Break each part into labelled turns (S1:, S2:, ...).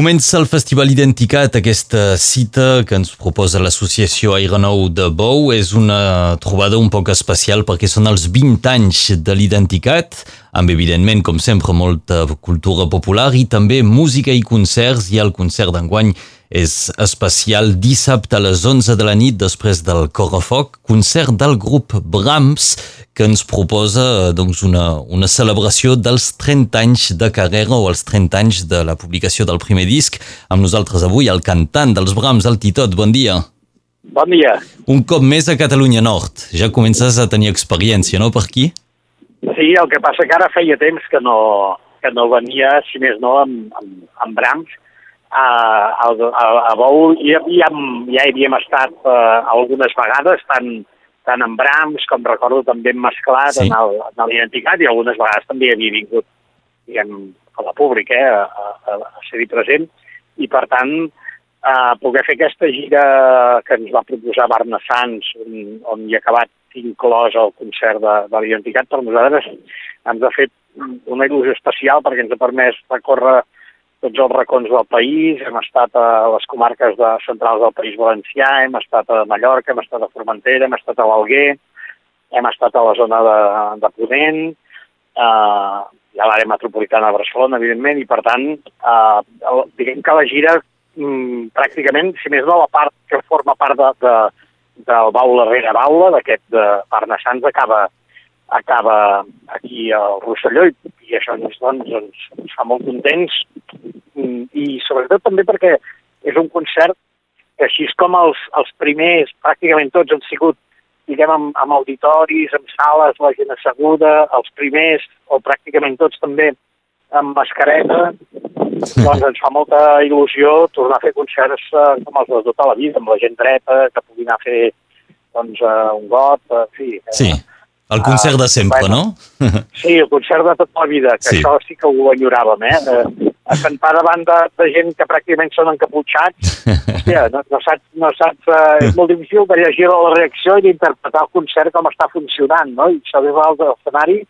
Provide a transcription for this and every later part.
S1: Comença el Festival Identicat, aquesta cita que ens proposa l'associació Aeronou de Bou. És una trobada un poc especial perquè són els 20 anys de l'Identicat, amb evidentment, com sempre, molta cultura popular i també música i concerts. I el concert d'enguany és especial dissabte a les 11 de la nit després del Correfoc, concert del grup Brahms que ens proposa doncs, una, una celebració dels 30 anys de carrera o els 30 anys de la publicació del primer disc. Amb nosaltres avui el cantant dels Brahms, el Titot. Bon dia.
S2: Bon dia.
S1: Un cop més a Catalunya Nord. Ja comences a tenir experiència, no, per aquí?
S2: Sí, el que passa que ara feia temps que no, que no venia, si més no, amb, amb, amb Brahms a, a, a, a Bou ja, ja, ja hi havíem estat uh, algunes vegades, tant, tant en Brahms com recordo també mesclat sí. en l'identitat i algunes vegades també havia vingut diguem, a la pública eh, a, a, a ser-hi present i per tant a poder fer aquesta gira que ens va proposar Barna Sans on, on hi ha acabat inclòs el concert de, de l'identitat per nosaltres ens ha fet una il·lusió especial perquè ens ha permès recórrer tots els racons del país, hem estat a les comarques de centrals del País Valencià, hem estat a Mallorca, hem estat a Formentera, hem estat a l'Alguer, hem estat a la zona de, de Ponent, eh, hi ha l'àrea metropolitana de Barcelona, evidentment, i per tant, eh, diguem que la gira, mm, pràcticament, si més no, la part que forma part de, de, del baula rere baula, d'aquest de Parnassans, acaba acaba aquí al Rosselló i, i això ens, doncs, ens, ens fa molt contents. Mm, i sobretot també perquè és un concert que així com els, els primers, pràcticament tots han sigut diguem, amb, amb auditoris, amb sales, la gent asseguda, els primers, o pràcticament tots també amb mascareta, doncs ens fa molta il·lusió tornar a fer concerts eh, com els de tota la vida, amb la gent dreta, que pugui anar a fer doncs, eh, un got, en fi.
S1: Eh, sí. El concert de sempre, bueno,
S2: no? sí, el concert de tota la vida, que sí. això sí que ho enyoràvem, eh? eh a cantar davant de, de gent que pràcticament són encaputxats, hòstia, no, no saps, no saps eh, és molt difícil de llegir la reacció i d'interpretar el concert com està funcionant, no? I des de l'escenari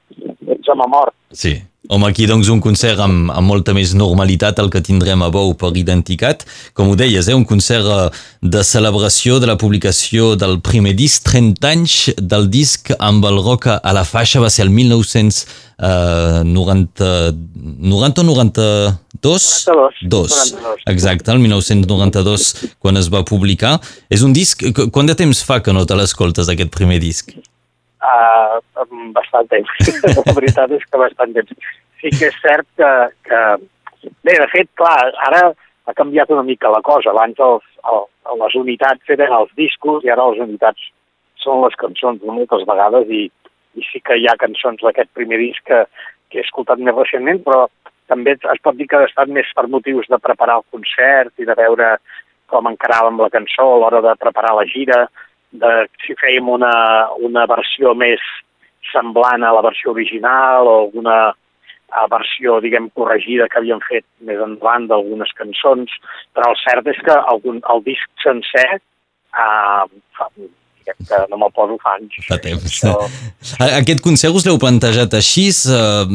S2: ets home mort.
S1: Sí, Home, aquí doncs un concert amb, amb molta més normalitat el que tindrem a Bou per Identicat. Com ho deies, eh? un concert eh, de celebració de la publicació del primer disc, 30 anys del disc amb el rock a la faixa, va ser el 1990, eh, 90 o 92?
S2: 92.
S1: Dos. Exacte, el 1992, quan es va publicar. És un disc... Quant de temps fa que no te l'escoltes, aquest primer disc?
S2: Uh, bastant temps. la veritat és que bastant temps. Sí que és cert que, que... Bé, de fet, clar, ara ha canviat una mica la cosa. Abans els, el, les unitats eren els discos i ara les unitats són les cançons moltes vegades i, i sí que hi ha cançons d'aquest primer disc que, que he escoltat més recentment, però també es pot dir que ha estat més per motius de preparar el concert i de veure com encaràvem la cançó a l'hora de preparar la gira, de si fèiem una, una versió més semblant a la versió original o alguna a versió, diguem, corregida que havíem fet més endavant d'algunes cançons, però el cert és que algun, el disc sencer eh, fa, que no me'l poso fa anys.
S1: Fa temps. Això... Aquest concert us l'heu plantejat així, eh,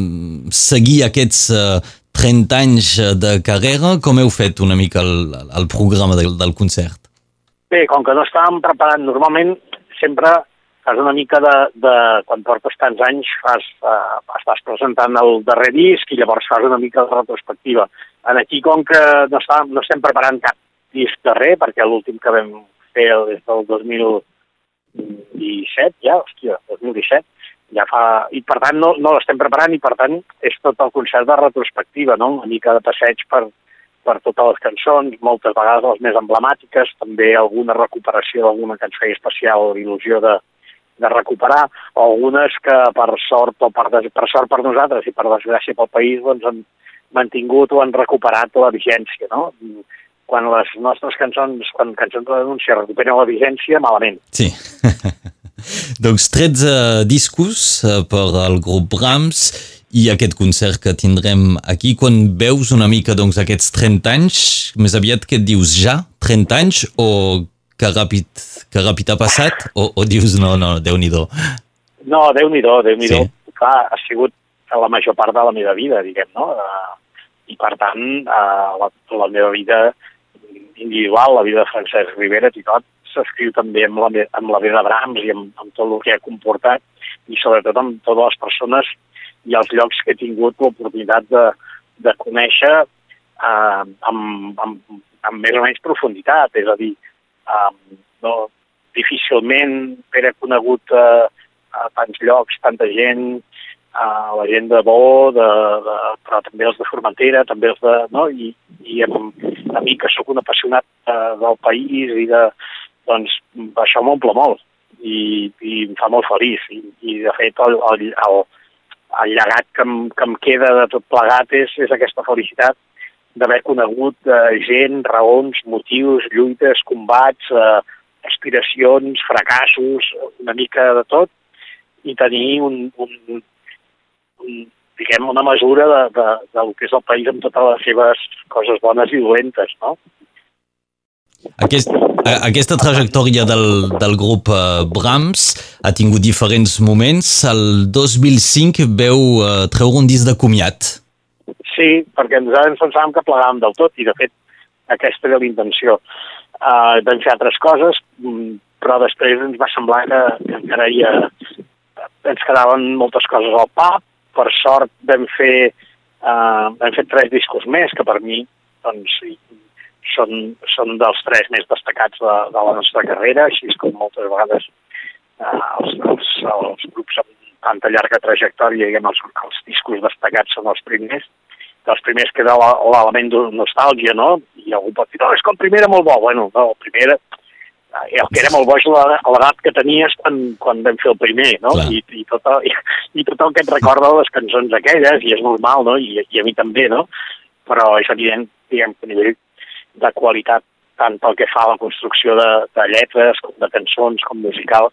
S1: seguir aquests eh, 30 anys de carrera, com heu fet una mica el, el programa del, del concert?
S2: Bé, com que no estàvem preparant, normalment sempre fas una mica de, de quan portes tants anys, fas, uh, estàs presentant el darrer disc i llavors fas una mica de retrospectiva. En aquí, com que no, estàvem, no estem preparant cap disc darrer, perquè l'últim que vam fer és del 2017, ja, hòstia, 2017, ja fa... I per tant no, no l'estem preparant i per tant és tot el concert de retrospectiva, no? Una mica de passeig per, per totes les cançons, moltes vegades les més emblemàtiques, també alguna recuperació d'alguna feia especial il·lusió de, de recuperar, o algunes que per sort o per, des, per sort per nosaltres i per desgràcia pel país doncs han mantingut o han recuperat la vigència, no? Quan les nostres cançons, quan cançons de denúncia recuperen la vigència, malament.
S1: Sí. doncs 13 discos eh, per al grup Brahms i aquest concert que tindrem aquí, quan veus una mica doncs, aquests 30 anys, més aviat que et dius ja, 30 anys, o que ràpid, que ràpid ha passat, o, o dius no, no, Déu-n'hi-do?
S2: No, Déu-n'hi-do, déu nhi déu sí. Clar, ha sigut la major part de la meva vida, diguem, no? i per tant eh, la, la meva vida individual, la vida de Francesc Rivera i tot, s'escriu també amb la, amb la vida de Brahms i amb, amb tot el que ha comportat i sobretot amb totes les persones i els llocs que he tingut l'oportunitat de, de conèixer eh, amb, amb, amb més o menys profunditat, és a dir, eh, no, difícilment era conegut eh, a tants llocs, tanta gent, eh, la gent de Bo, de, de, però també els de Formentera, també els de... No? I, i amb, a mi, que sóc un apassionat eh, del país i de... Doncs això m'omple molt i, i em fa molt feliç. I, i de fet, el, el, el, el llegat que em, que em queda de tot plegat és, és aquesta felicitat d'haver conegut eh, gent, raons, motius, lluites, combats, eh, aspiracions, fracassos, una mica de tot, i tenir un, un, un diguem, una mesura de, de, del que és el país amb totes les seves coses bones i dolentes, no?
S1: Aquest, aquesta trajectòria del, del grup uh, Brahms ha tingut diferents moments. El 2005 veu uh, treure un disc de comiat.
S2: Sí, perquè nosaltres pensàvem que plegàvem del tot i, de fet, aquesta era l'intenció. Uh, vam fer altres coses, mm, però després ens va semblar que, que encara hi ha, ens quedaven moltes coses al pap. Per sort vam fer, uh, vam fer tres discos més, que per mi doncs, són, són dels tres més destacats de, de la nostra carrera, així com moltes vegades eh, els, els, els grups amb tanta llarga trajectòria, diguem, els, els discos destacats són els primers, dels primers queda l'element de nostàlgia, no? I algú pot dir, no, és que el primer era molt bo. Bueno, no, el primer era, eh, el que era molt bo és l'edat que tenies quan, quan vam fer el primer, no? I, i, tot el, i, i tot el que et recorda les cançons aquelles, i és normal, no? I, i a mi també, no? Però és evident, diguem, que a nivell de qualitat tant pel que fa a la construcció de, de lletres, com de cançons, com musical,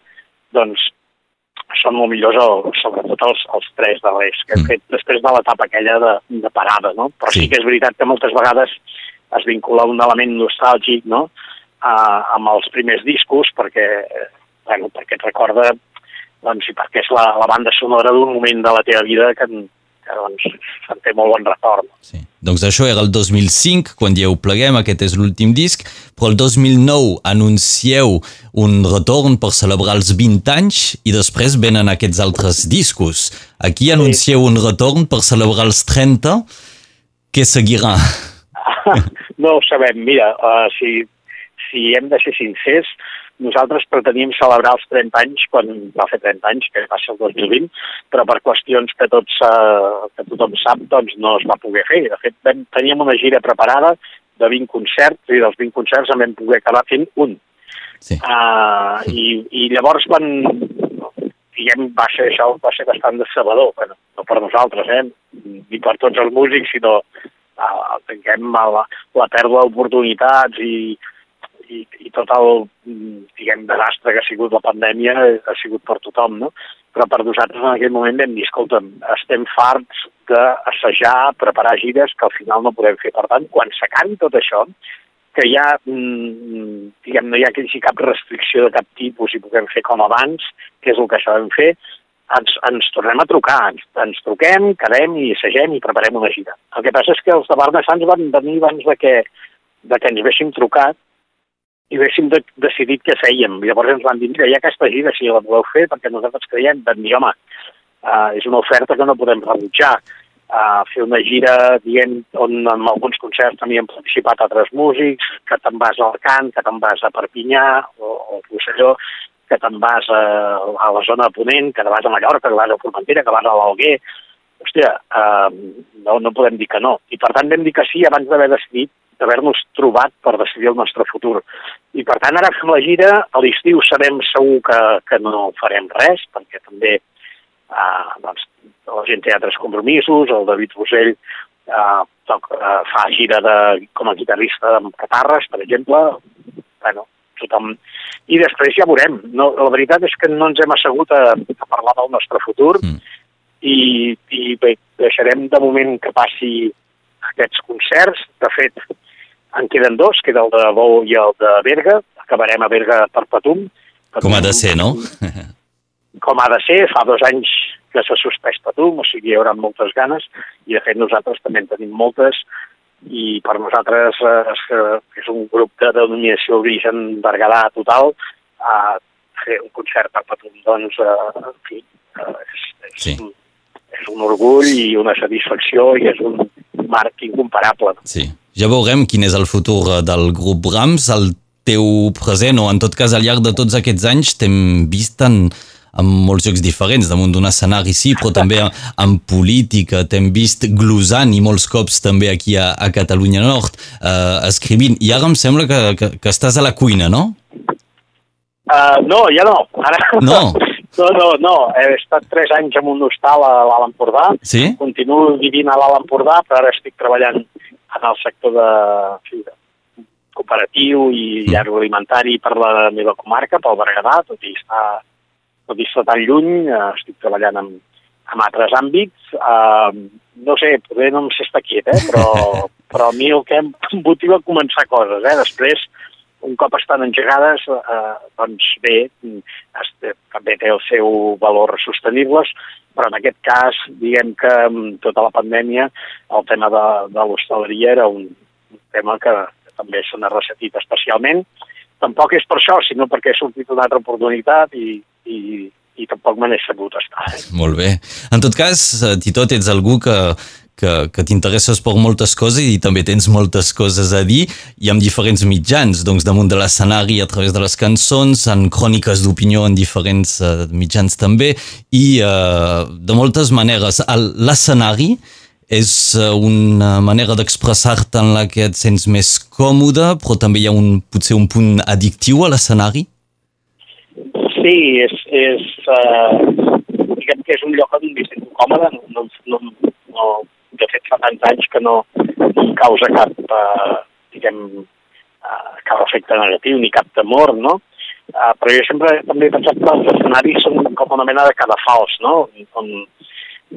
S2: doncs són molt millors, el, sobretot els, els tres darrers que hem mm. fet després de l'etapa aquella de, de parada, no? Però sí. sí que és veritat que moltes vegades es vincula un element nostàlgic, no?, a, amb els primers discos, perquè, bueno, perquè et recorda, doncs, i perquè és la, la banda sonora d'un moment de la teva vida que, que doncs, se'n té molt bon retorn.
S1: Sí. Doncs això era el 2005, quan dieu pleguem, aquest és l'últim disc, però el 2009 anuncieu un retorn per celebrar els 20 anys i després venen aquests altres discos. Aquí anuncieu sí. un retorn per celebrar els 30. Què seguirà?
S2: No ho sabem. Mira, uh, si, si hem de ser sincers, nosaltres preteníem celebrar els 30 anys quan va fer 30 anys, que va ser el 2020, però per qüestions que, tots, eh, que tothom sap, doncs no es va poder fer. De fet, vam, teníem una gira preparada de 20 concerts i dels 20 concerts en vam poder acabar fent un. Sí. Uh, i, I llavors quan diguem, va ser això va ser bastant decebedor, bueno, no per nosaltres, eh, ni per tots els músics, sinó uh, diguem, la, la pèrdua d'oportunitats i, i, i tot el, diguem, desastre que ha sigut la pandèmia ha sigut per tothom, no? Però per nosaltres en aquell moment vam dir, escolta'm, estem farts d'assajar, preparar gires que al final no podem fer. Per tant, quan s'acabi tot això, que ja, mm, diguem, no hi ha aquí cap restricció de cap tipus i puguem fer com abans, que és el que sabem fer, ens, ens tornem a trucar, ens, ens truquem, quedem i assagem i preparem una gira. El que passa és que els de Barna Sants van venir abans de que, de que ens haguéssim trucat i haguéssim de, decidit què fèiem. Llavors ens van dir, mira, hi ha aquesta gira, si la voleu fer, perquè nosaltres creiem, vam dir, home, uh, és una oferta que no podem rebutjar. Uh, fer una gira dient on en alguns concerts també han participat altres músics, que te'n vas al Cant, que te'n vas a Perpinyà o, o Rosselló, que te'n vas a, a la zona de Ponent, que te vas a Mallorca, que vas a Formentera, que vas a l'Alguer. Hòstia, uh, no, no podem dir que no. I per tant vam dir que sí abans d'haver decidit d'haver-nos trobat per decidir el nostre futur. I per tant ara fem la gira, a l'estiu sabem segur que, que no farem res, perquè també eh, doncs, la gent té altres compromisos, el David Rosell eh, toc, eh, fa gira de, com a guitarrista amb catarres, per exemple, bueno, tothom... I després ja veurem. No, la veritat és que no ens hem assegut a, a parlar del nostre futur mm. i, i bé, deixarem de moment que passi aquests concerts. De fet, en queden dos, queda el de Bou i el de Berga. Acabarem a Berga per Patum.
S1: Com ha de ser, no?
S2: Com ha de ser. Fa dos anys que s'ha suspès Patum, o sigui, hi haurà moltes ganes, i de fet nosaltres també en tenim moltes, i per nosaltres eh, és, és un grup de denominació d'origen Berguedà total, eh, fer un concert per Patum, doncs, eh, en fi, eh, és, és,
S1: Sí.
S2: un, és un orgull i una satisfacció i és un marc incomparable.
S1: Sí. Ja veurem quin és el futur eh, del grup Brahms, el teu present, o en tot cas al llarg de tots aquests anys t'hem vist en, en molts llocs diferents, damunt d'un escenari sí, però també en, en política, t'hem vist glosant i molts cops també aquí a, a Catalunya Nord, eh, escrivint, i ara em sembla que, que, que estàs a la cuina, no?
S2: Uh, no, ja no. Ara,
S1: No.
S2: no, no, no. He estat tres anys en un hostal a l'Alt Empordà.
S1: Sí?
S2: Continuo vivint a l'Alt Empordà, però ara estic treballant en el sector de, de cooperatiu i
S1: Mm.
S2: agroalimentari per la meva comarca, pel Berguedà, tot i estar, tot i estar tan lluny, eh, estic treballant en, en altres àmbits. Uh, no sé, potser no em sé estar quiet, eh? però, però a mi el que em motiva començar coses. Eh? Després, un cop estan engegades, eh, doncs bé, també té el seu valor sostenibles, però en aquest cas, diguem que amb tota la pandèmia, el tema de, de l'hostaleria era un, tema que també se n'ha ressetit especialment. Tampoc és per això, sinó perquè ha sortit una altra oportunitat i, i, i tampoc me n'he sabut estar.
S1: Molt bé. En tot cas, eh, Titot, ets algú que, que, que t'interesses per moltes coses i també tens moltes coses a dir i amb diferents mitjans, doncs damunt de l'escenari a través de les cançons, en cròniques d'opinió en diferents uh, mitjans també i uh, de moltes maneres. L'escenari és uh, una manera d'expressar-te en la que et sents més còmode, però també hi ha un, potser un punt addictiu a l'escenari?
S2: Sí, és, és uh, diguem que és un lloc on m'hi sento còmode, no, no, no, de fet fa tants anys que no, causa cap, uh, diguem, uh, cap efecte negatiu ni cap temor, no? Uh, però jo sempre també he pensat que els escenaris són com una mena de cadafals, no? On,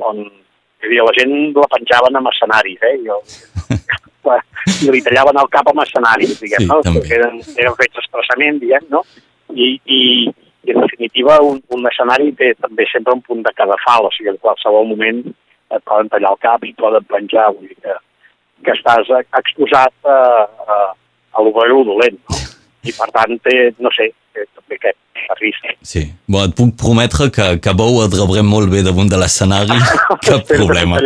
S2: on és dir, la gent la penjaven amb escenaris, eh? Jo, i li tallaven el cap amb escenaris, diguem,
S1: Sí,
S2: no?
S1: també.
S2: Eren, eren fets expressament, diguem, no? I, i, i en definitiva un, un escenari té també sempre un punt de cadafal, o sigui, en qualsevol moment et poden tallar el cap i et poden penjar, vull dir que, que estàs exposat a, a, a lo bo i lo dolent, no? I per tant té, no sé, té també aquest risc.
S1: Sí. Bon, et puc prometre que, que Bou et rebrem molt bé damunt de l'escenari, cap problema.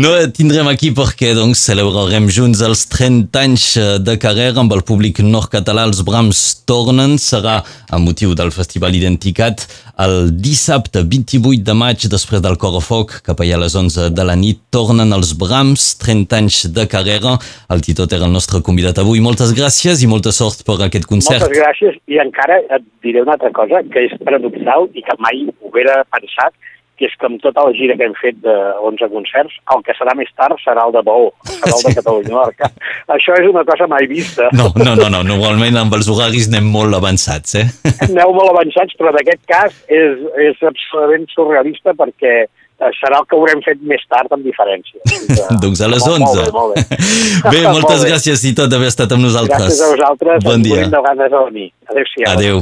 S1: No et tindrem aquí perquè doncs, celebrarem junts els 30 anys eh, de carrera amb el públic nord-català. Els Brams tornen, serà a motiu del Festival Identicat el dissabte 28 de maig, després del Corofoc, cap allà a les 11 de la nit, tornen els Brams, 30 anys de carrera. El Titot era el nostre convidat avui. Moltes gràcies i molta sort per aquest concert.
S2: Moltes gràcies i encara et diré una altra cosa que és paradoxal i que mai ho hubiera pensat, que és que amb tota la gira que hem fet de 11 concerts, el que serà més tard serà el de Bou, serà el de Catalunya Nord. Això és una cosa mai vista.
S1: No, no, no, no, normalment amb els horaris anem molt avançats, eh?
S2: Aneu molt avançats, però en aquest cas és, és absolutament surrealista perquè eh, serà el que haurem fet més tard amb diferència. Que-
S1: doncs a les
S2: Molt
S1: 11.
S2: bé, molt bé.
S1: Bé, moltes
S2: Molt bé.
S1: gràcies i tot d'haver estat amb nosaltres.
S2: Gràcies a vosaltres.
S1: Bon dia.
S2: morim de ganes de venir. Adéu-siau.
S1: Adéu.